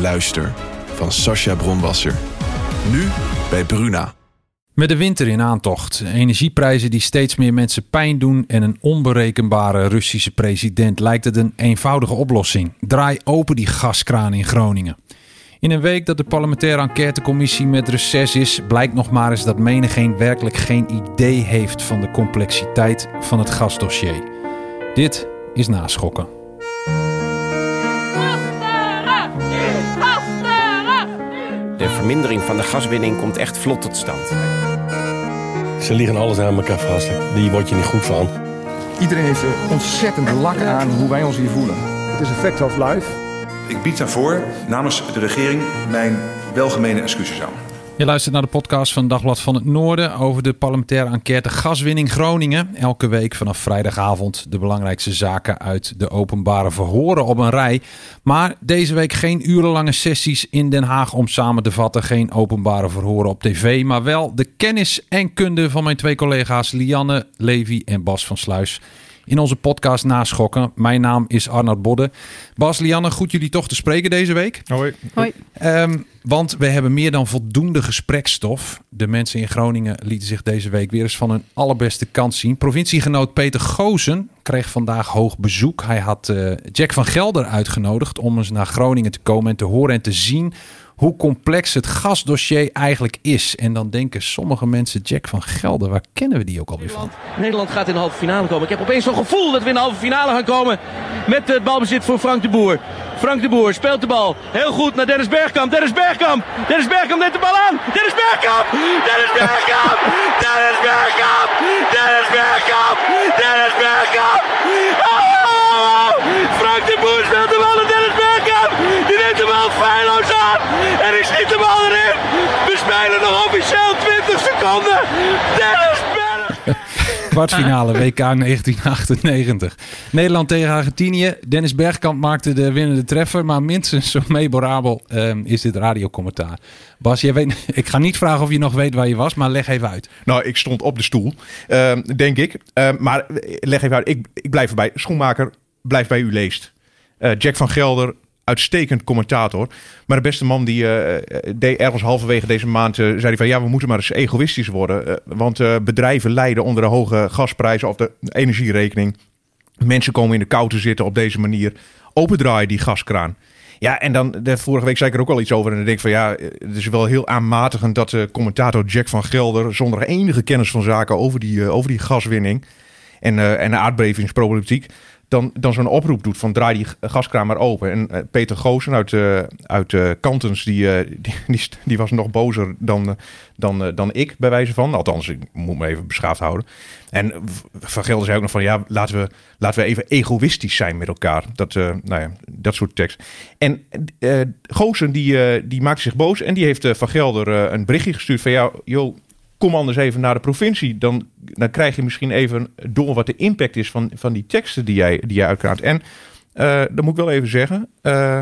Luister van Sascha Bronwasser. Nu bij Bruna. Met de winter in aantocht, energieprijzen die steeds meer mensen pijn doen en een onberekenbare Russische president lijkt het een eenvoudige oplossing. Draai open die gaskraan in Groningen. In een week dat de parlementaire enquêtecommissie met reces is, blijkt nog maar eens dat menigeen werkelijk geen idee heeft van de complexiteit van het gasdossier. Dit is naschokken. Vermindering van de gaswinning komt echt vlot tot stand. Ze liggen alles aan elkaar vast. Die word je niet goed van. Iedereen heeft er ontzettend lak aan hoe wij ons hier voelen. Het is een fact of life. Ik bied daarvoor namens de regering mijn welgemene excuses aan. Je luistert naar de podcast van Dagblad van het Noorden over de parlementaire enquête Gaswinning Groningen. Elke week vanaf vrijdagavond de belangrijkste zaken uit de openbare verhoren op een rij. Maar deze week geen urenlange sessies in Den Haag om samen te vatten. Geen openbare verhoren op tv, maar wel de kennis en kunde van mijn twee collega's Lianne Levi en Bas van Sluis in onze podcast Naschokken. Mijn naam is Arnoud Bodde. Bas, Lianne, goed jullie toch te spreken deze week. Hoi. Hoi. Um, want we hebben meer dan voldoende gesprekstof. De mensen in Groningen lieten zich deze week weer eens van hun allerbeste kant zien. Provinciegenoot Peter Goosen kreeg vandaag hoog bezoek. Hij had uh, Jack van Gelder uitgenodigd om eens naar Groningen te komen en te horen en te zien hoe complex het gasdossier eigenlijk is. En dan denken sommige mensen, Jack van Gelder, waar kennen we die ook alweer van? Nederland gaat in de halve finale komen. Ik heb opeens zo'n gevoel dat we in de halve finale gaan komen met het balbezit voor Frank de Boer. Frank de Boer speelt de bal heel goed naar Dennis Bergkamp. Dennis Bergkamp! Dennis Bergkamp neemt de bal aan! Dennis Bergkamp! Dennis Bergkamp! Dennis Bergkamp! Dennis Bergkamp! Dennis Bergkamp! Oh! Frank de Boer speelt de bal naar Dennis Bergkamp! Die neemt de bal feilloos aan! En ik schiet de bal erin! We spelen nog officieel 20 seconden! Dennis Bergkamp! Kwartfinale WK 1998. Nederland tegen Argentinië. Dennis Bergkamp maakte de winnende treffer. Maar minstens zo memorabel um, is dit radiocommentaar. Bas, jij weet, ik ga niet vragen of je nog weet waar je was, maar leg even uit. Nou, ik stond op de stoel, uh, denk ik. Uh, maar leg even uit. Ik, ik blijf erbij. Schoenmaker, blijf bij u leest. Uh, Jack van Gelder, uitstekend commentator. Maar de beste man die uh, ergens halverwege deze maand uh, zei hij van ja, we moeten maar eens egoïstisch worden. Want bedrijven lijden onder de hoge gasprijzen of de energierekening. Mensen komen in de kou te zitten op deze manier. Opendraaien die gaskraan. Ja, en dan de vorige week zei ik er ook al iets over. En dan denk ik van ja, het is wel heel aanmatigend dat de commentator Jack van Gelder zonder enige kennis van zaken over die, over die gaswinning en, en de aardbevingsproblematiek dan, dan zo'n oproep doet van draai die gaskraan maar open. En uh, Peter Goosen uit, uh, uit uh, Kantens, die, die, die, die, was nog bozer dan, dan, dan ik, bij wijze van. Althans, ik moet me even beschaafd houden. En Van Gelder zei ook nog van, ja, laten we, laten we even egoïstisch zijn met elkaar. Dat, nou ja, dat soort tekst. En Goosen, die, die maakte zich boos en die heeft Van Gelder een berichtje gestuurd van, ja, joh, kom anders even naar de provincie. Dan, dan krijg je misschien even door wat de impact is van, van die teksten die jij, die jij uitkraamt. En uh, dan moet ik wel even zeggen, uh,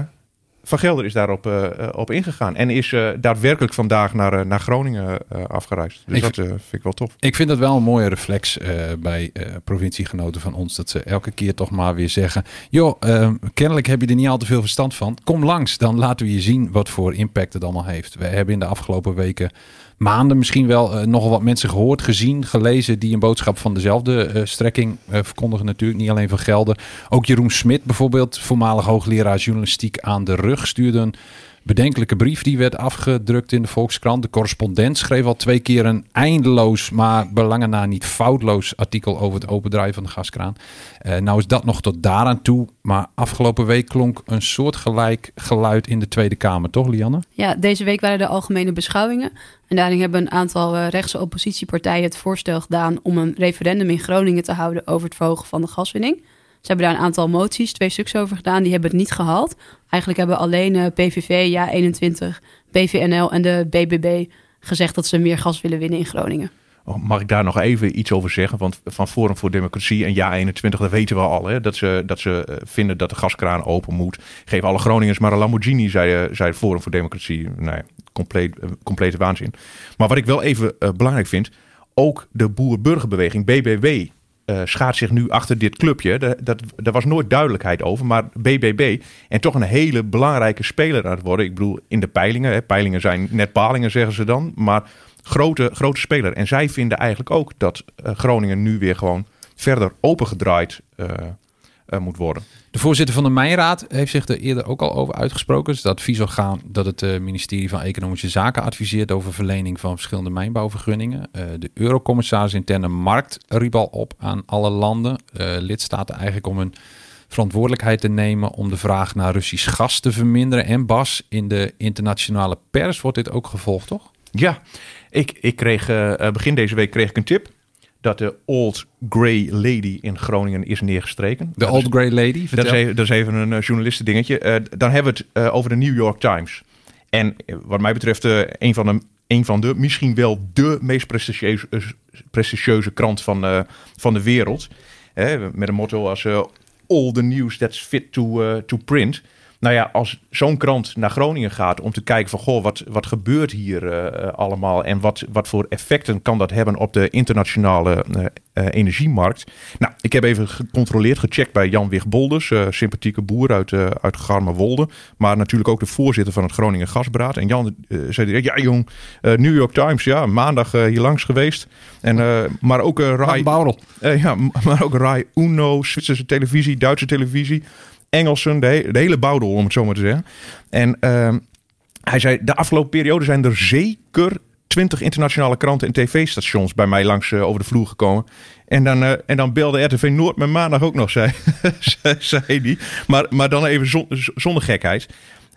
Van Gelder is daarop uh, op ingegaan. En is daadwerkelijk vandaag naar, naar Groningen afgereisd. Dus ik dat vind ik wel tof. Ik vind dat wel een mooie reflex bij provinciegenoten van ons. Dat ze elke keer toch maar weer zeggen... joh, kennelijk heb je er niet al te veel verstand van. Kom langs, dan laten we je zien wat voor impact het allemaal heeft. We hebben in de afgelopen weken maanden misschien wel uh, nogal wat mensen gehoord, gezien, gelezen die een boodschap van dezelfde uh, strekking uh, verkondigen natuurlijk. Niet alleen van Gelder. Ook Jeroen Smit bijvoorbeeld, voormalig hoogleraar journalistiek aan de rug, stuurde bedenkelijke brief die werd afgedrukt in de Volkskrant. De correspondent schreef al twee keer een eindeloos, maar belangen na niet foutloos artikel over het opendraaien van de gaskraan. Uh, nou is dat nog tot daaraan toe, maar afgelopen week klonk een soortgelijk geluid in de Tweede Kamer, toch Lianne? Ja, deze week waren de algemene beschouwingen. En daarin hebben een aantal uh, rechtse oppositiepartijen het voorstel gedaan om een referendum in Groningen te houden over het verhogen van de gaswinning. Ze hebben daar een aantal moties, twee stuks over gedaan. Die hebben het niet gehaald. Eigenlijk hebben alleen PVV, Ja21, PVNL en de BBB gezegd dat ze meer gas willen winnen in Groningen. Oh, Mag ik daar nog even iets over zeggen? Want van Forum voor Democratie en Ja21, dat weten we al. Hè? Dat, ze, dat ze eh, vinden dat de gaskraan open moet. Geef alle Groningers maar een Lamborghini, zei, eh, zei Forum voor Democratie. Nee, compleet, eh, complete waanzin. Maar wat ik wel even belangrijk vind... ook de boer-burgerbeweging, BBB... eh schaart zich nu achter dit clubje. Daar, dat, was nooit duidelijkheid over. Maar BBB, en toch een hele belangrijke speler aan het worden. Ik bedoel, in de peilingen. Hè, peilingen zijn net palingen, zeggen ze dan. Maar grote, grote speler. En zij vinden eigenlijk ook dat eh, Groningen nu weer gewoon verder opengedraaid eh, eh, moet worden. De voorzitter van de Mijnraad heeft zich er eerder ook al over uitgesproken. Dus dat adviesorgaan dat het eh, ministerie van Economische Zaken adviseert over verlening van verschillende mijnbouwvergunningen. Eh, de eurocommissaris interne markt riep al op aan alle landen, eh, lidstaten eigenlijk om hun verantwoordelijkheid te nemen om de vraag naar Russisch gas te verminderen. En Bas, in de internationale pers wordt dit ook gevolgd, toch? Ja, ik, ik kreeg begin deze week kreeg ik een tip dat de Old Grey Lady in Groningen is neergestreken. De Old Grey Lady, Dat is, even, dat is even een uh, journalistendingetje. Eh, dan hebben we het eh, over de New York Times. En eh, wat mij betreft eh, een, van de, een van de, misschien wel de meest prestigieuze, eh, prestigieuze krant van, eh, van de wereld. Met een motto als eh, all the news that's fit to, eh, to print. Nou ja, als zo'n krant naar Groningen gaat om te kijken van... goh, wat, wat gebeurt hier eh, eh, allemaal... en wat, wat voor effecten kan dat hebben op de internationale eh, energiemarkt... Nou, ik heb even gecontroleerd, gecheckt bij Jan Wigbolders... eh sympathieke boer uit, uit Garmerwolde... maar natuurlijk ook de voorzitter van het Groningen Gasberaad. En Jan zei direct, ja jong, New York Times, ja, maandag hier langs geweest. En, maar ook Rai... Ja, maar ook Rai Uno, Zwitserse televisie, Duitse televisie, Engelsen, de, de hele bouwdel om het zo maar te zeggen. En ehm, hij zei, de afgelopen periode zijn er zeker 20 internationale kranten en tv-stations bij mij langs eh, over de vloer gekomen. En dan, eh, en dan belde RTV Noord me maandag ook nog, zei, zei, die. Maar, maar dan even zonder gekheid.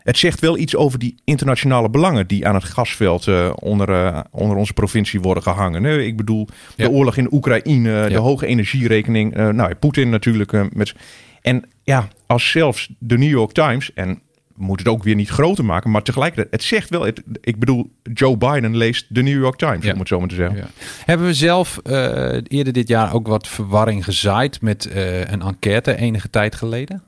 Het zegt wel iets over die internationale belangen die aan het gasveld eh, onder, eh, onder onze provincie worden gehangen. hè. Ik bedoel, Ja. de oorlog in Oekraïne, de hoge energierekening. eh, nou, Poetin natuurlijk. met, en ja, als zelfs de New York Times, en we moeten het ook weer niet groter maken, maar tegelijkertijd, het zegt wel, het, ik bedoel, Joe Biden leest de New York Times, Ja. om het zo maar te zeggen. Hebben we zelf eerder dit jaar ook wat verwarring gezaaid met een enquête enige tijd geleden?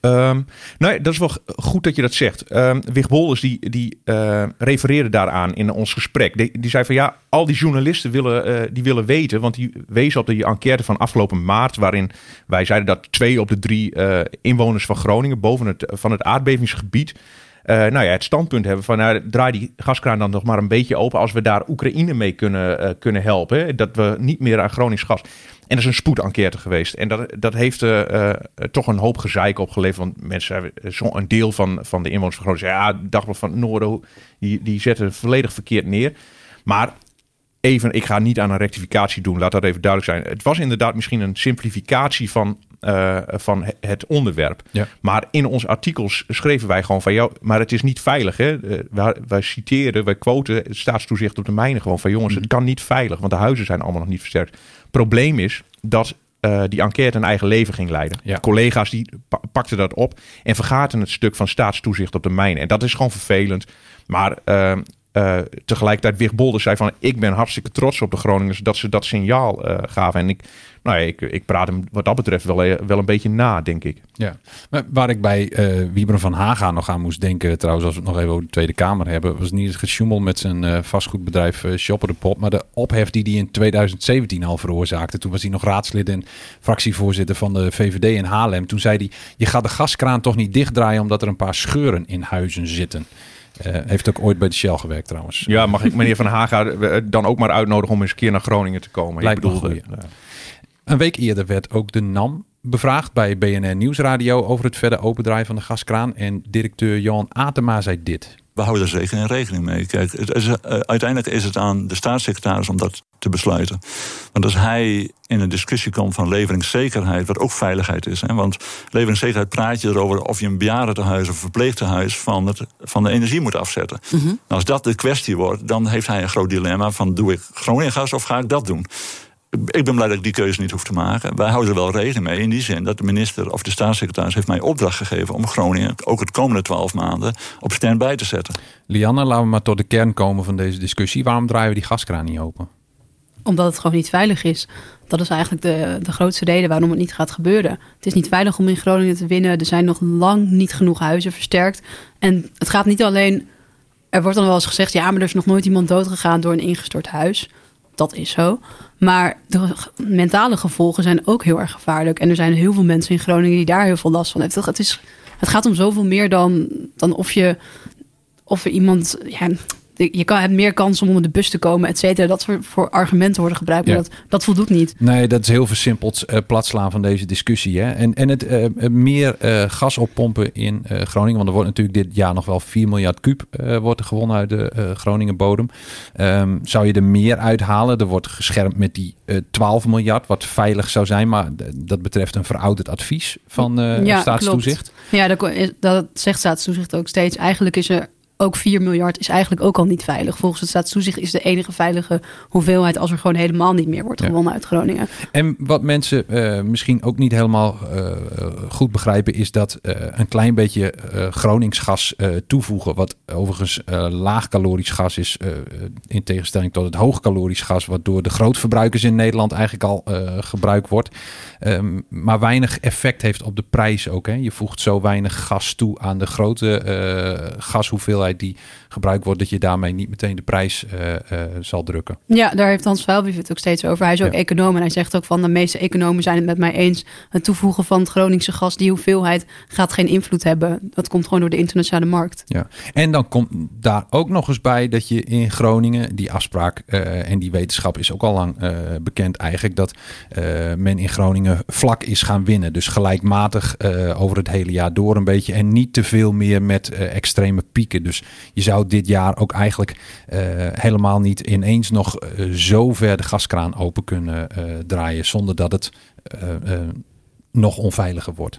Ehm, nou, dat is wel goed dat je dat zegt. Ehm Wig Bolders die, die eh, refereerde daaraan in ons gesprek. Die, die zei van ja, al die journalisten willen, eh, die willen weten, want die wezen op die enquête van afgelopen maart, waarin wij zeiden dat twee op de drie eh, inwoners van Groningen boven het, van het aardbevingsgebied nou ja, het standpunt hebben van nou, draai die gaskraan dan nog maar een beetje open als we daar Oekraïne mee kunnen, eh, kunnen helpen. Dat we niet meer aan Gronings gas. En dat is een spoedenquête geweest. En dat, dat heeft eh, eh, toch een hoop gezeik opgeleverd. Want mensen, een deel van, van de inwoners van Groningen ja, Dagblad van het Noorden, die, die zetten volledig verkeerd neer. Maar even, ik ga niet aan een rectificatie doen, laat dat even duidelijk zijn. Het was inderdaad misschien een simplificatie van, eh, van he- het onderwerp. Ja. Maar in onze artikels schreven wij gewoon van, jou, maar het is niet veilig. Hè? Eh, wij, wij citeren, wij quoten het staatstoezicht op de mijnen gewoon van, jongens, het kan niet veilig, want de huizen zijn allemaal nog niet versterkt. Probleem is dat eh, die enquête een eigen leven ging leiden. Ja. Collega's die pa- pakten dat op en vergaten het stuk van staatstoezicht op de mijnen. En dat is gewoon vervelend. Maar eh, eh, tegelijkertijd Wig Bolder zei van... ik ben hartstikke trots op de Groningers dat ze dat signaal eh, gaven. En ik, nou ja, ik, ik praat hem wat dat betreft wel, eh, wel een beetje na, denk ik. Ja, maar waar ik bij eh Wieberen van Haga nog aan moest denken, trouwens, als we het nog even over de Tweede Kamer hebben, was niet het gesjoemel met zijn vastgoedbedrijf Shopper de Pop, maar de ophef die hij in 2017 al veroorzaakte. Toen was hij nog raadslid en fractievoorzitter van de VVD in Haarlem. Toen zei hij, je gaat de gaskraan toch niet dichtdraaien omdat er een paar scheuren in huizen zitten. Eh, heeft ook ooit bij de Shell gewerkt trouwens. Ja, mag ik meneer Van Haga eh, dan ook maar uitnodigen om eens een keer naar Groningen te komen? Lijkt ik bedoel. Een week eerder werd ook de NAM bevraagd bij BNR Nieuwsradio over het verder opendraaien van de gaskraan. En directeur Johan Atema zei dit. We houden er zeker in rekening mee. Kijk, het is, eh, uiteindelijk is het aan de staatssecretaris om dat te besluiten. Want als hij in een discussie komt van leveringszekerheid, wat ook veiligheid is. Hè, want leveringszekerheid praat je erover of je een bejaardentehuis of verpleegtehuis van, het, van de energie moet afzetten. Nou, als dat de kwestie wordt, dan heeft hij een groot dilemma van doe ik Groningen gas of ga ik dat doen? Ik ben blij dat ik die keuze niet hoef te maken. Wij houden er wel rekening mee in die zin dat de minister of de staatssecretaris heeft mij opdracht gegeven om Groningen ook het komende twaalf maanden op stand-by te zetten. Lianne, laten we maar tot de kern komen van deze discussie. Waarom draaien we die gaskraan niet open? Omdat het gewoon niet veilig is. Dat is eigenlijk de, de grootste reden waarom het niet gaat gebeuren. Het is niet veilig om in Groningen te winnen. Er zijn nog lang niet genoeg huizen versterkt. En het gaat niet alleen. Er wordt dan wel eens gezegd: ja, maar er is nog nooit iemand doodgegaan door een ingestort huis. Dat is zo. Maar de mentale gevolgen zijn ook heel erg gevaarlijk. En er zijn heel veel mensen in Groningen die daar heel veel last van hebben. Het, is, het gaat om zoveel meer dan, dan of je of er iemand. Ja, je kan, hebt meer kans om onder de bus te komen, et cetera. Dat soort voor argumenten worden gebruikt. Maar dat, dat voldoet niet. Nee, dat is heel versimpeld uh, platslaan van deze discussie. Hè? En, en het uh, meer uh, gas oppompen in Groningen. Want er wordt natuurlijk dit jaar nog wel 4 miljard kuub wordt er gewonnen uit de Groningen bodem. Um, zou je er meer uithalen? Er wordt geschermd met die 12 miljard, wat veilig zou zijn. Maar dat betreft een verouderd advies van ja, staatstoezicht. Klopt. Ja, dat, dat zegt staatstoezicht ook steeds. Eigenlijk is er ook 4 miljard is eigenlijk ook al niet veilig. Volgens het staatstoezicht is de enige veilige hoeveelheid als er gewoon helemaal niet meer wordt gewonnen uit Groningen. En wat mensen uh, misschien ook niet helemaal uh, goed begrijpen, is dat uh, een klein beetje Groningsgas toevoegen, wat overigens laag calorisch gas is, in tegenstelling tot het hoog calorisch gas, wat door de grootverbruikers in Nederland eigenlijk al gebruikt wordt, um, maar weinig effect heeft op de prijs ook. Hè. Je voegt zo weinig gas toe aan de grote gashoeveelheid die gebruikt wordt, dat je daarmee niet meteen de prijs uh, uh, zal drukken. Ja, daar heeft Hans Vuilbrief het ook steeds over. Hij is ook ja. econoom en hij zegt ook van de meeste economen zijn het met mij eens. Het toevoegen van het Groningse gas, die hoeveelheid gaat geen invloed hebben. Dat komt gewoon door de internationale markt. Ja, en dan komt daar ook nog eens bij dat je in Groningen, die afspraak uh, en die wetenschap is ook al lang bekend eigenlijk, dat men in Groningen vlak is gaan winnen. Dus gelijkmatig over het hele jaar door een beetje en niet te veel meer met extreme pieken. Dus je zou dit jaar ook eigenlijk uh, helemaal niet ineens nog uh, zo ver de gaskraan open kunnen uh, draaien zonder dat het nog onveiliger wordt.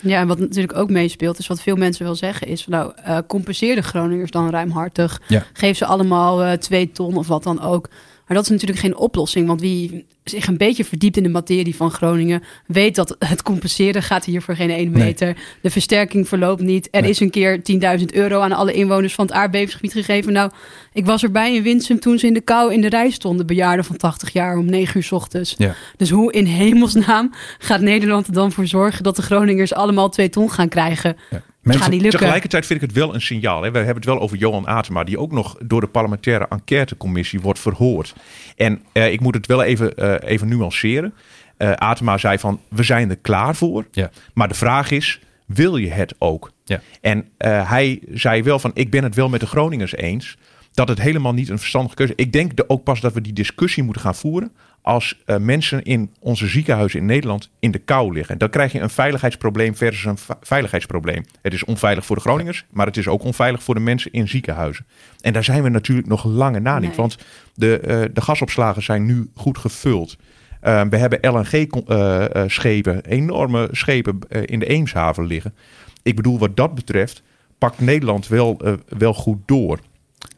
Ja, en wat natuurlijk ook meespeelt, is wat veel mensen wel zeggen, is van nou, compenseer de Groningers dan ruimhartig. Ja. Geef ze allemaal twee ton of wat dan ook. Maar dat is natuurlijk geen oplossing, want wie zich een beetje verdiept in de materie van Groningen, weet dat het compenseren gaat hier voor geen ene meter. Nee. De versterking verloopt niet. Er nee. is een keer 10.000 euro aan alle inwoners van het aardbevingsgebied gegeven. Nou, ik was erbij in Winsum toen ze in de kou in de rij stonden, bejaarden van 80 jaar om 9 uur s ochtends. Ja. Dus hoe in hemelsnaam gaat Nederland er dan voor zorgen dat de Groningers allemaal twee ton gaan krijgen? Ja. Mensen, niet tegelijkertijd vind ik het wel een signaal. Hè. We hebben het wel over Johan Atema, die ook nog door de parlementaire enquêtecommissie wordt verhoord. En uh, ik moet het wel even, uh, even nuanceren. Uh, Atema zei van, we zijn er klaar voor. Ja. Maar de vraag is, wil je het ook? Ja. En hij zei wel van, ik ben het wel met de Groningers eens dat het helemaal niet een verstandige keuze is. Ik denk de, ook pas dat we die discussie moeten gaan voeren als uh, mensen in onze ziekenhuizen in Nederland in de kou liggen. Dan krijg je een veiligheidsprobleem versus een veiligheidsprobleem. Het is onveilig voor de Groningers, maar het is ook onveilig voor de mensen in ziekenhuizen. En daar zijn we natuurlijk nog lange na niet, nee. want de, uh, de gasopslagen zijn nu goed gevuld. Uh, we hebben LNG-schepen, enorme schepen in de Eemshaven liggen. Ik bedoel, wat dat betreft pakt Nederland wel, wel goed door.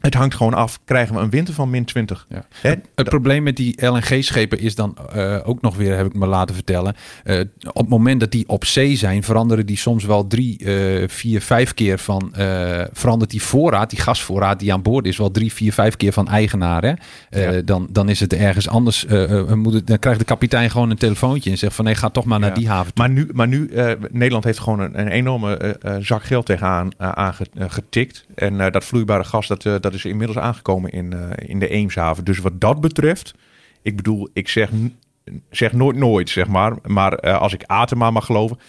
Het hangt gewoon af. Krijgen we een winter van min 20? Ja. Het, het probleem met die LNG-schepen is dan uh, ook nog weer, heb ik me laten vertellen. Uh, op het moment dat die op zee zijn, veranderen die soms wel drie, uh, vier, vijf keer van. verandert die voorraad, die gasvoorraad die aan boord is, wel drie, vier, vijf keer van eigenaar. Hè? Ja. dan, dan is het ergens anders. moet het, dan krijgt de kapitein gewoon een telefoontje en zegt van nee, ga toch maar ja. naar die haven. Toe. Maar nu, maar nu Nederland heeft gewoon een, een enorme zak geld tegenaan aangetikt. En dat vloeibare gas, dat, dat is inmiddels aangekomen in, uh, in de Eemshaven. Dus wat dat betreft, ik bedoel, ik zeg, zeg nooit nooit, zeg maar. Maar uh, als ik Atema mag geloven,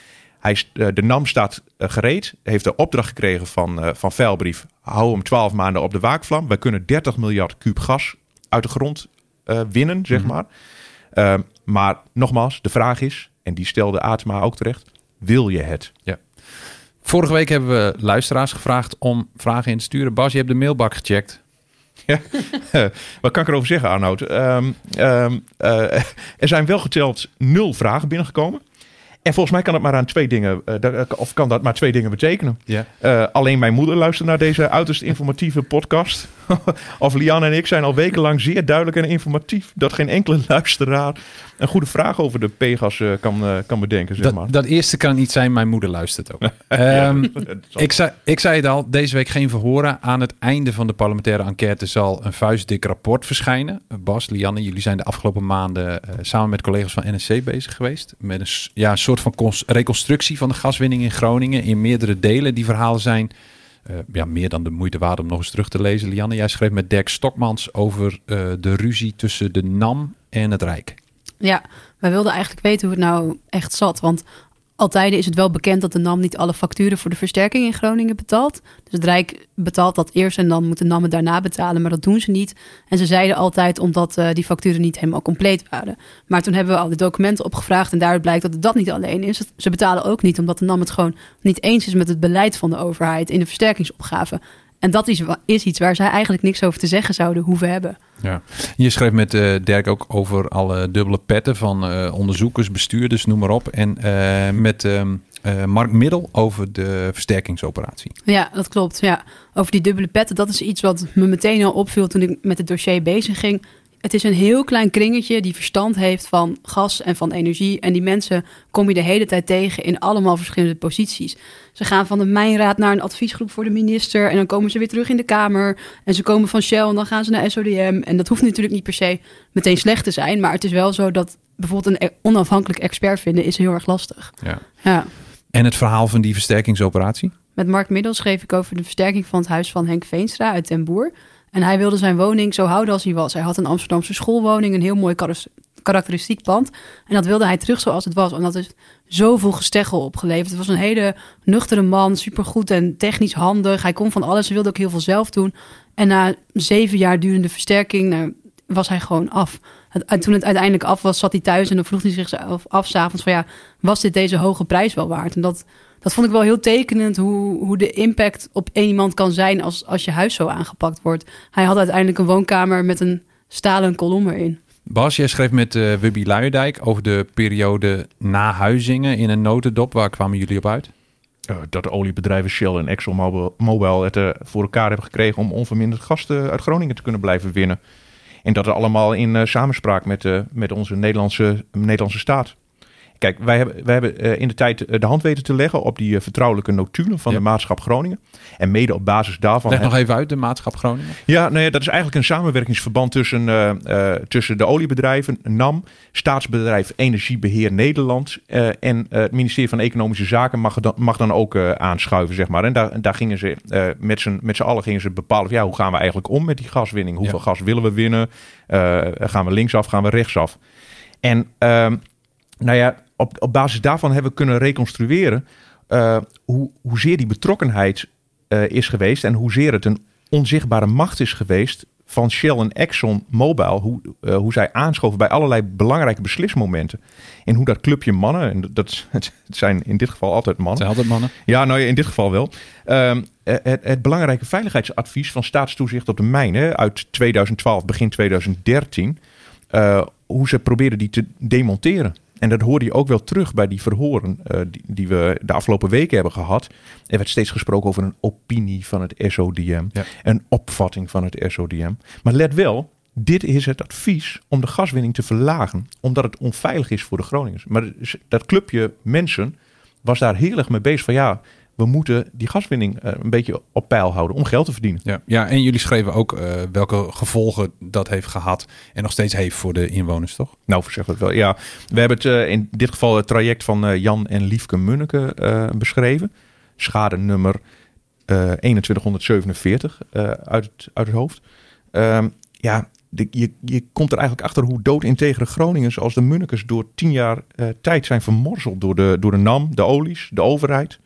hij, uh, de NAM staat gereed, heeft de opdracht gekregen van, van Veilbrief. Hou hem 12 maanden op de waakvlam. Wij kunnen 30 miljard kuub gas uit de grond winnen, zeg mm -hmm. maar. maar nogmaals, de vraag is, en die stelde Atema ook terecht, wil je het? Ja. Vorige week hebben we luisteraars gevraagd om vragen in te sturen. Bas, je hebt de mailbak gecheckt. Ja, wat kan ik erover zeggen, Arnoud? Um, um, uh, er zijn wel geteld nul vragen binnengekomen. En volgens mij kan het maar aan twee dingen, uh, of kan dat maar twee dingen betekenen. Ja. Uh, alleen mijn moeder luistert naar deze uiterst informatieve podcast. of Lian en ik zijn al wekenlang zeer duidelijk en informatief. Dat geen enkele luisteraar een goede vraag over de Pegas eh, kan, eh, kan bedenken. Zeg maar. Dat, dat eerste kan niet zijn, mijn moeder luistert ook. Ehm, ik, zei, ik zei het al, deze week geen verhoren. Aan het einde van de parlementaire enquête zal een vuistdik rapport verschijnen. Bas, Lianne, jullie zijn de afgelopen maanden eh, samen met collega's van NSC bezig geweest. Met een, ja, een soort van cons- reconstructie van de gaswinning in Groningen in meerdere delen. Die verhalen zijn eh, ja, meer dan de moeite waard om nog eens terug te lezen. Lianne, jij schreef met Dirk Stokmans over eh, de ruzie tussen de NAM en het Rijk. Ja, wij wilden eigenlijk weten hoe het nou echt zat. Want altijd is het wel bekend dat de NAM niet alle facturen voor de versterking in Groningen betaalt. Dus het Rijk betaalt dat eerst en dan moet de NAM het daarna betalen. Maar dat doen ze niet. En ze zeiden altijd omdat eh, die facturen niet helemaal compleet waren. Maar toen hebben we al de documenten opgevraagd en daaruit blijkt dat het dat niet alleen is. Ze betalen ook niet omdat de NAM het gewoon niet eens is met het beleid van de overheid in de versterkingsopgave. En dat is, is iets waar zij eigenlijk niks over te zeggen zouden hoeven hebben. Ja. Je schreef met eh, Dirk ook over alle dubbele petten van eh, onderzoekers, bestuurders, noem maar op. En eh, met ehm, eh, Mark Middel over de versterkingsoperatie. Ja, dat klopt. Ja. Over die dubbele petten, dat is iets wat me meteen al opviel toen ik met het dossier bezig ging. Het is een heel klein kringetje die verstand heeft van gas en van energie. En die mensen kom je de hele tijd tegen in allemaal verschillende posities. Ze gaan van de mijnraad naar een adviesgroep voor de minister. En dan komen ze weer terug in de Kamer. En ze komen van Shell en dan gaan ze naar SODM. En dat hoeft natuurlijk niet per se meteen slecht te zijn. Maar het is wel zo dat bijvoorbeeld een e- onafhankelijk expert vinden is heel erg lastig. Ja. Ja. En het verhaal van die versterkingsoperatie? Met Mark Middel schreef ik over de versterking van het huis van Henk Veenstra uit Den Boer. En hij wilde zijn woning zo houden als hij was. Hij had een Amsterdamse schoolwoning, een heel mooi karakteristiek pand. En dat wilde hij terug zoals het was. En dat heeft zoveel gesteggel opgeleverd. Het was een hele nuchtere man, supergoed en technisch handig. Hij kon van alles, hij wilde ook heel veel zelf doen. En na zeven jaar durende versterking nou, was hij gewoon af. En toen het uiteindelijk af was, zat hij thuis en dan vroeg hij zichzelf af s'avonds van ja, was dit deze hoge prijs wel waard? En dat, dat vond ik wel heel tekenend hoe, hoe de impact op één iemand kan zijn als, als je huis zo aangepakt wordt. Hij had uiteindelijk een woonkamer met een stalen kolom erin. Bas, jij schreef met eh Wubby Luijendijk over de periode na Huizingen in een notendop. Waar kwamen jullie op uit? Eh, dat de oliebedrijven Shell en ExxonMobil het eh, voor elkaar hebben gekregen om onverminderd gas te- uit Groningen te kunnen blijven winnen. En dat er allemaal in eh, samenspraak met, eh, met onze Nederlandse, Nederlandse staat. Kijk, wij hebben, wij hebben eh, in de tijd eh, de hand weten te leggen op die eh, vertrouwelijke notulen van Ja. de maatschap Groningen. En mede op basis daarvan... Leg nog even uit, de maatschap Groningen. ja, nee, dat is eigenlijk een samenwerkingsverband tussen, tussen de oliebedrijven, NAM, staatsbedrijf Energiebeheer Nederland en het ministerie van Economische Zaken mag, dan, mag dan ook aanschuiven, zeg maar. En daar, daar gingen ze met z'n met z'n allen gingen ze bepalen, van, ja, hoe gaan we eigenlijk om met die gaswinning? Hoeveel gas willen we winnen? Gaan we linksaf, gaan we rechtsaf? En ehm, nou ja, op, op basis daarvan hebben we kunnen reconstrueren eh, hoe, hoezeer die betrokkenheid eh, is geweest en hoezeer het een onzichtbare macht is geweest van Shell en Exxon Mobil. Hoe, eh, hoe zij aanschoven bij allerlei belangrijke beslismomenten. En hoe dat clubje mannen, en dat het zijn in dit geval altijd mannen. Zijn altijd mannen? Ja, nou ja, in dit geval wel. Ehm, eh, het, het belangrijke veiligheidsadvies van staatstoezicht op de mijnen uit 2012, begin 2013. eh, hoe ze probeerden die te demonteren. En dat hoorde je ook wel terug bij die verhoren eh, die, die we de afgelopen weken hebben gehad. Er werd steeds gesproken over een opinie van het SODM. Ja. Een opvatting van het SODM. Maar let wel, dit is het advies om de gaswinning te verlagen. Omdat het onveilig is voor de Groningers. Maar dat clubje mensen was daar heel erg mee bezig van ja, we moeten die gaswinning eh, een beetje op peil houden om geld te verdienen. Ja, ja en jullie schreven ook eh, welke gevolgen dat heeft gehad en nog steeds heeft voor de inwoners, toch? Nou, zeg dat wel. Ja, we hebben het eh, in dit geval het traject van Jan en Liefke Munneke beschreven. Schade nummer eh 2147 eh, uit, het, uit het hoofd. Ehm, ja, de- je, je komt er eigenlijk achter hoe doodintegere Groningers als de Munnekes door tien jaar tijd zijn vermorzeld door de, door de NAM, de olies, de overheid.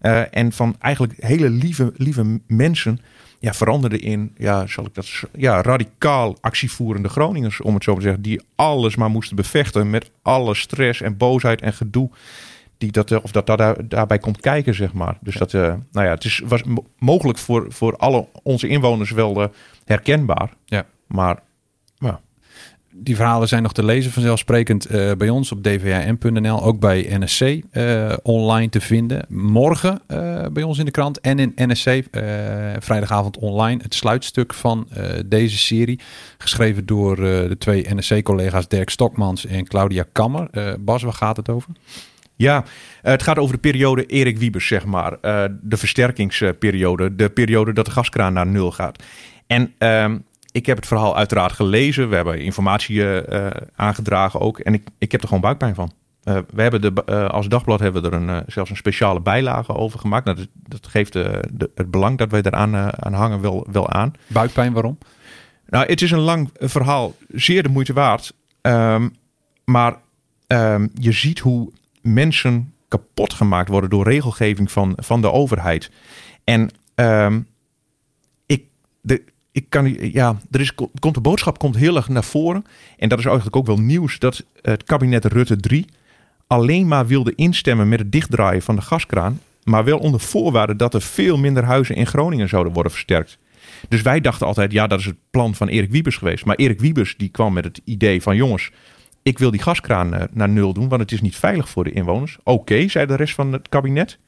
Eh, en van eigenlijk hele lieve, lieve mensen ja, veranderden in, ja, zal ik dat, ja, radicaal actievoerende Groningers, om het zo te zeggen, die alles maar moesten bevechten met alle stress en boosheid en gedoe die dat, eh, of dat, dat daar, daarbij komt kijken, zeg maar. Dus dat, eh, nou ja, het is, was mo- mogelijk voor, voor alle onze inwoners wel herkenbaar. Ja. Maar die verhalen zijn nog te lezen vanzelfsprekend eh, bij ons op dvm.nl, ook bij NSC eh, online te vinden. Morgen eh, bij ons in de krant en in NSC vrijdagavond online het sluitstuk van deze serie, geschreven door de twee NSC-collega's Dirk Stokmans en Claudia Kammer. Bas, waar gaat het over? Ja, het gaat over de periode Erik Wiebes, zeg maar. De versterkingsperiode. De periode dat de gaskraan naar nul gaat. En ehm, ik heb het verhaal uiteraard gelezen. We hebben informatie eh, eh, aangedragen ook. En ik, ik heb er gewoon buikpijn van. Eh, we hebben de, als dagblad hebben we er een, zelfs een speciale bijlage over gemaakt. Nou, dat, dat geeft de, het belang dat wij eraan aan hangen wel, wel aan. Buikpijn, waarom? Nou, het is een lang verhaal, zeer de moeite waard. Ehm, maar ehm, je ziet hoe mensen kapot gemaakt worden door regelgeving van, van de overheid. En ehm, ik, de, ik kan, ja, er is, komt de boodschap komt heel erg naar voren. En dat is eigenlijk ook wel nieuws dat het kabinet Rutte 3 alleen maar wilde instemmen met het dichtdraaien van de gaskraan. Maar wel onder voorwaarde dat er veel minder huizen in Groningen zouden worden versterkt. Dus wij dachten altijd, ja, dat is het plan van Erik Wiebes geweest. Maar Erik Wiebes die kwam met het idee van, jongens, ik wil die gaskraan eh, naar nul doen, want het is niet veilig voor de inwoners. Oké, zei de rest van het kabinet.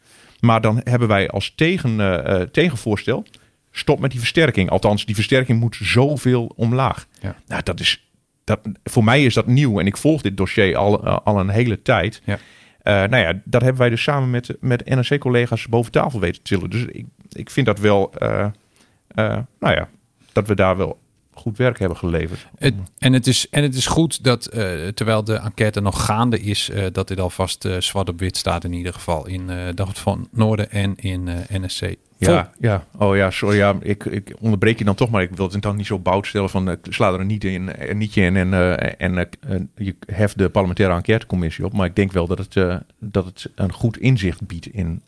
Maar dan hebben wij als tegen, eh, eh, tegenvoorstel, stop met die versterking. Althans, die versterking moet zoveel omlaag. Ja. Nou, dat is, dat, voor mij is dat nieuw en ik volg dit dossier al, eh, al een hele tijd. Ja. Eh, nou ja, dat hebben wij dus samen met, met NRC-collega's boven tafel weten te tillen. Dus ik, ik vind dat wel, eh, nou ja, dat we daar wel goed werk hebben geleverd. Het, en, het is, en het is goed dat, eh, terwijl de enquête nog gaande is, eh, dat dit alvast eh, zwart op wit staat in ieder geval in uh, Dag van Noorden en in NSC. Ja, ja. Oh ja, sorry. Ja, ik, ik onderbreek je dan toch, maar ik wil het dan niet zo bout stellen van uh, sla er een niet in, een nietje in en, uh, en uh, je heft de parlementaire enquêtecommissie op. Maar ik denk wel dat het, uh, dat het een goed inzicht biedt in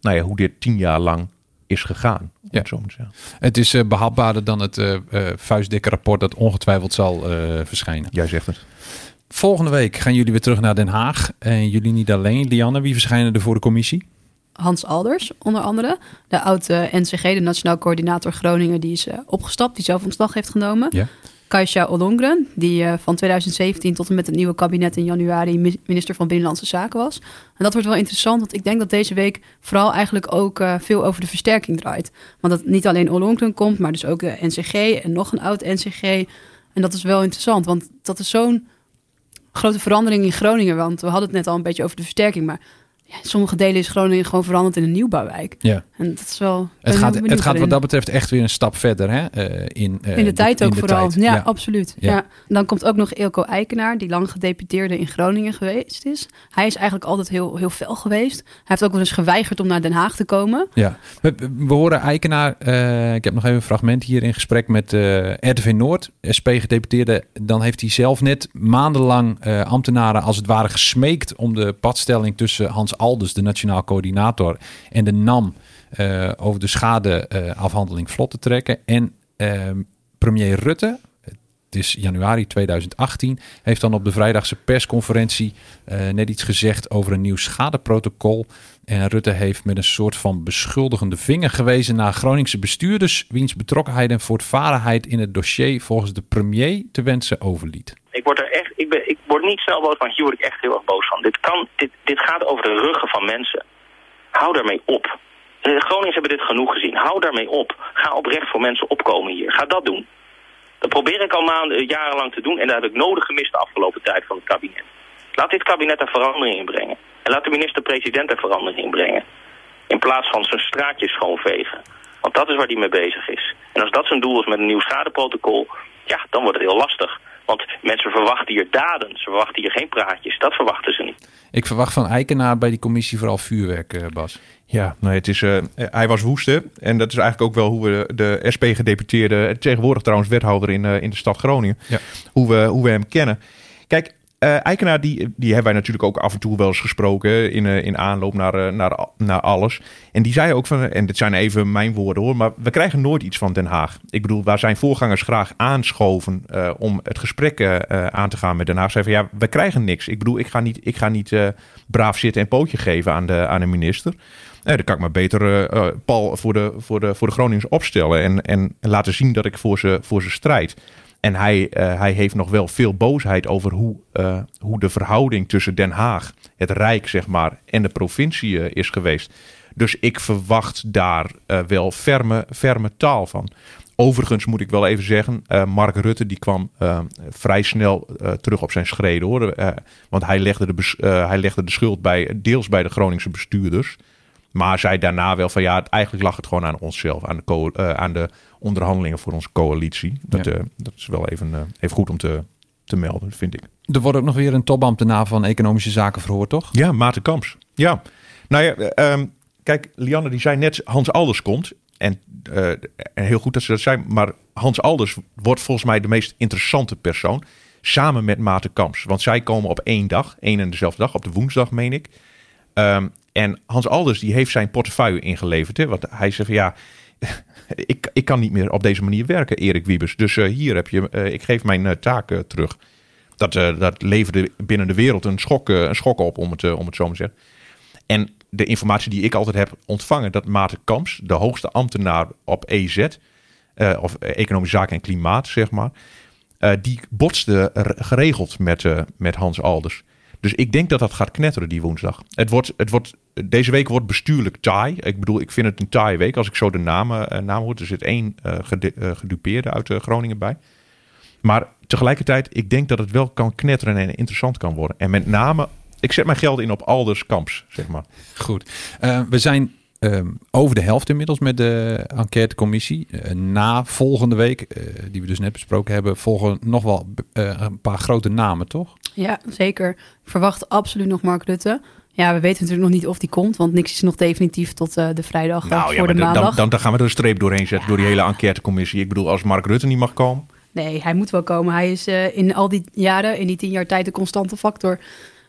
nou ja, hoe dit tien jaar lang is gegaan. Ja. Zo moet zeggen. Het is uh, behapbaarder dan het uh, uh, vuistdikke rapport dat ongetwijfeld zal verschijnen. Jij zegt het. Volgende week gaan jullie weer terug naar Den Haag. En jullie niet alleen. Lianne, wie verschijnen er voor de commissie? Hans Alders, onder andere. De oude NCG, de Nationaal Coördinator Groningen, die is opgestapt, die zelf ontslag heeft genomen. Ja. Kaisha Ollongren, die uh, van 2017 tot en met het nieuwe kabinet in januari minister van Binnenlandse Zaken was. En dat wordt wel interessant, want ik denk dat deze week vooral eigenlijk ook uh, veel over de versterking draait. Want dat niet alleen Ollongren komt, maar dus ook de NCG en nog een oud NCG. En dat is wel interessant, want dat is zo'n grote verandering in Groningen. Want we hadden het net al een beetje over de versterking, maar ja, in sommige delen is Groningen gewoon veranderd in een nieuwbouwwijk. Ja. En dat is wel. Het gaat, het gaat wat dat betreft echt weer een stap verder. Hè? Uh, in, uh, in de tijd ook de vooral. Tijd. Ja, ja, absoluut. Ja. ja. Dan komt ook nog Eelco Eikenaar, die lang gedeputeerde in Groningen geweest is. Hij is eigenlijk altijd heel, heel fel geweest. Hij heeft ook wel eens geweigerd om naar Den Haag te komen. Ja, we, we horen Eikenaar. Uh, ik heb nog even een fragment hier in gesprek met RTV Noord, SP-gedeputeerde. Dan heeft hij zelf net maandenlang ambtenaren als het ware gesmeekt om de padstelling tussen Hans Alders, de nationaal coördinator, en de NAM over de schadeafhandeling vlot te trekken. En uh, premier Rutte, het is januari 2018, heeft dan op de vrijdagse persconferentie uh, net iets gezegd over een nieuw schadeprotocol. En Rutte heeft met een soort van beschuldigende vinger gewezen naar Groningse bestuurders, wiens betrokkenheid en voortvarendheid in het dossier volgens de premier te wensen overliet. Ik word er echt, ik, ben, ik word niet snel boos van, hier word ik echt heel erg boos van. Dit, kan, dit, dit gaat over de ruggen van mensen. Hou daarmee op. De Groningers hebben dit genoeg gezien. Hou daarmee op. Ga oprecht voor mensen opkomen hier. Ga dat doen. Dat probeer ik al maanden, jarenlang te doen en dat heb ik nodig gemist de afgelopen tijd van het kabinet. Laat dit kabinet er verandering in brengen. En laat de minister-president er verandering in brengen. In plaats van zijn straatjes schoonvegen. Want dat is waar hij mee bezig is. En als dat zijn doel is met een nieuw schadeprotocol, ja, dan wordt het heel lastig. Want mensen verwachten hier daden. Ze verwachten hier geen praatjes. Dat verwachten ze niet. Ik verwacht van Eikenaar bij die commissie vooral vuurwerk, Bas. Ja, nee, het is, uh, hij was woeste. En dat is eigenlijk ook wel hoe we de SP-gedeputeerde, tegenwoordig trouwens wethouder in, uh, in de stad Groningen, ja. hoe, we, hoe we hem kennen. Kijk, uh, Eikenaar, die, die hebben wij natuurlijk ook af en toe wel eens gesproken in, uh, in aanloop naar, uh, naar, naar alles. En die zei ook van, en dit zijn even mijn woorden hoor, maar we krijgen nooit iets van Den Haag. Ik bedoel, waar zijn voorgangers graag aanschoven om het gesprek aan te gaan met Den Haag, zei van ja, we krijgen niks. Ik bedoel, ik ga niet, ik ga niet braaf zitten en pootje geven aan de, aan de minister. Dan kan ik maar beter Paul voor de, voor, de, voor de Groningers opstellen en, en laten zien dat ik voor ze, voor ze strijd. En hij, eh, hij heeft nog wel veel boosheid over hoe, eh, hoe de verhouding tussen Den Haag, het Rijk zeg maar, en de provincie eh, is geweest. Dus ik verwacht daar wel ferme, ferme taal van. Overigens moet ik wel even zeggen, Mark Rutte die kwam vrij snel terug op zijn schreden hoor. Want hij legde, de hij legde de schuld bij, deels bij de Groningse bestuurders. Maar zei daarna wel van ja, eigenlijk lag het gewoon aan onszelf, aan de, aan de onderhandelingen voor onze coalitie. Dat, Ja. eh, dat is wel even, eh, even goed om te, te melden, vind ik. Er wordt ook nog weer een topambtenaar van Economische Zaken verhoord, toch? Ja, Maarten Kamps. Ja. Nou ja, eh, ehm, kijk, Lianne die zei net Hans Alders komt. En, en heel goed dat ze dat zei. Maar Hans Alders wordt volgens mij de meest interessante persoon. Samen met Maarten Kamps. Want zij komen op één dag. één en dezelfde dag. Op de woensdag, meen ik. Ehm, en Hans Alders die heeft zijn portefeuille ingeleverd. Hè, want hij zegt van ja... ik, ik kan niet meer op deze manier werken, Erik Wiebes. Dus eh, hier heb je... eh, ik geef mijn eh, taak terug. Dat, dat leverde binnen de wereld een schok, een schok op, om het, om het zo maar te zeggen. En de informatie die ik altijd heb ontvangen, dat Maarten Kamps, de hoogste ambtenaar op EZ, of Economische Zaken en Klimaat, zeg maar, die botste geregeld met, met Hans Alders. Dus ik denk dat dat gaat knetteren die woensdag. Het wordt, het wordt, deze week wordt bestuurlijk taai. Ik bedoel, ik vind het een taaie week als ik zo de namen, eh, namen hoor. Er zit één eh, gedupeerde uit Groningen bij. Maar tegelijkertijd, ik denk dat het wel kan knetteren en interessant kan worden. En met name, ik zet mijn geld in op Alders Kamps, zeg maar. Goed. We zijn ehm, over de helft inmiddels met de enquêtecommissie. Eh, na volgende week, eh, die we dus net besproken hebben, volgen nog wel eh, een paar grote namen, toch? Ja, zeker. Ik verwacht absoluut nog Mark Rutte. Ja, we weten natuurlijk nog niet of die komt, want niks is nog definitief tot eh, de vrijdag Nou ja, voor maar de dan, maandag. dan, dan gaan we er een streep doorheen zetten door die hele enquêtecommissie. Ik bedoel, als Mark Rutte niet mag komen. Nee, hij moet wel komen. Hij is in al die jaren, in die tien jaar tijd, een constante factor.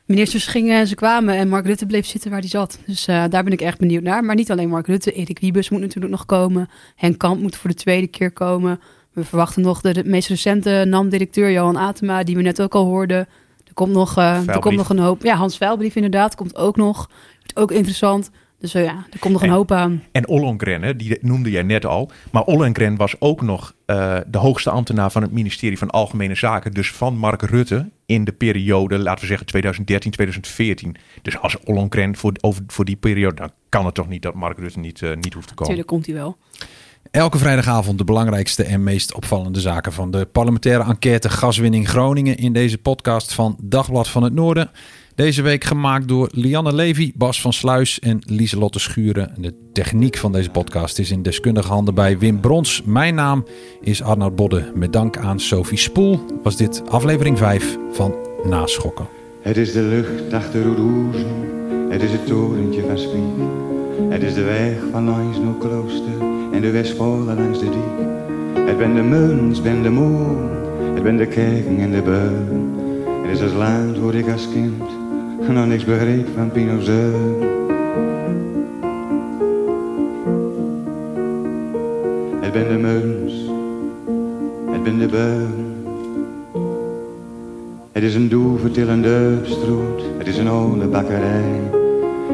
Ministers gingen en ze kwamen en Mark Rutte bleef zitten waar hij zat. Dus eh, daar ben ik echt benieuwd naar. Maar niet alleen Mark Rutte, Erik Wiebes moet natuurlijk nog komen. Henk Kamp moet voor de tweede keer komen. We verwachten nog de, de meest recente NAM-directeur Johan Atema, die we net ook al hoorden. Er komt nog, eh, er komt nog een hoop. Ja, Hans Veilbrief inderdaad, komt ook nog. Wordt ook interessant. Dus eh, ja, er komt nog een En- hoop aan. En Ollongren, hè, die noemde jij net al. Maar Ollongren was ook nog eh, de hoogste ambtenaar van het ministerie van Algemene Zaken. Dus van Mark Rutte in de periode, laten we zeggen 2013, 2014. Dus als Ollongren voor, over, voor die periode, dan kan het toch niet dat Mark Rutte niet, eh, niet hoeft te komen. Tuurlijk komt hij wel. Elke vrijdagavond de belangrijkste en meest opvallende zaken van de parlementaire enquête gaswinning Groningen in deze podcast van Dagblad van het Noorden. Deze week gemaakt door Lianne Levy, Bas van Sluis en Lieselotte Schuren. De techniek van deze podcast is in deskundige handen bij Wim Brons. Mijn naam is Arnoud Bodde. Met dank aan Sophie Spoel was dit aflevering 5 van Naschokken. Het is de lucht achter Roeroezen, het is het torentje van Spiek. Het is de weg van langs klooster en de Westpolen langs de diek. Het ben de muns, ben de moon, het ben de kerken en de beun. Het is het land waar ik als kind nog niks begreep van Pinozeun. Het ben de muns, het ben de beun. Het is een doevertillende stroot, het is een oude bakkerij.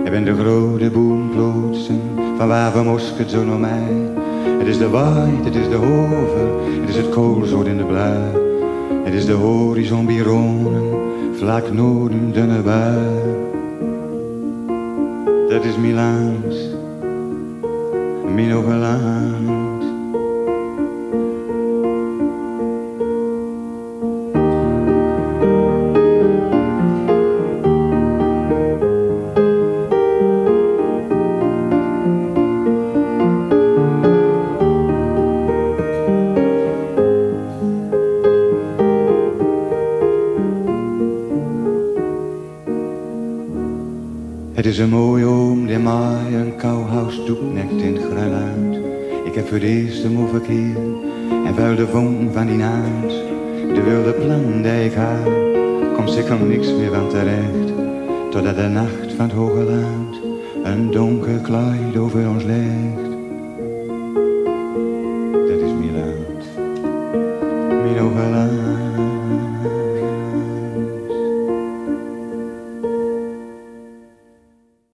Ik ben de grote boomplotsen, van waar we mosket zo naar mij. Het is de waait, het is de hoven, het is het koolzoot in de blauw. Het is de horizon bironen, vlak noorden dunne bui. Dat is Milaans, mijn is een mooie oom die mij een kouhuis doeknekt in het. Ik heb voor eerst hem verkeer en vuil de vonk van die naams. De wilde plan die ik had, komt zeker niks meer van terecht. Totdat de nacht van het hoge land een donker kleid over ons legt.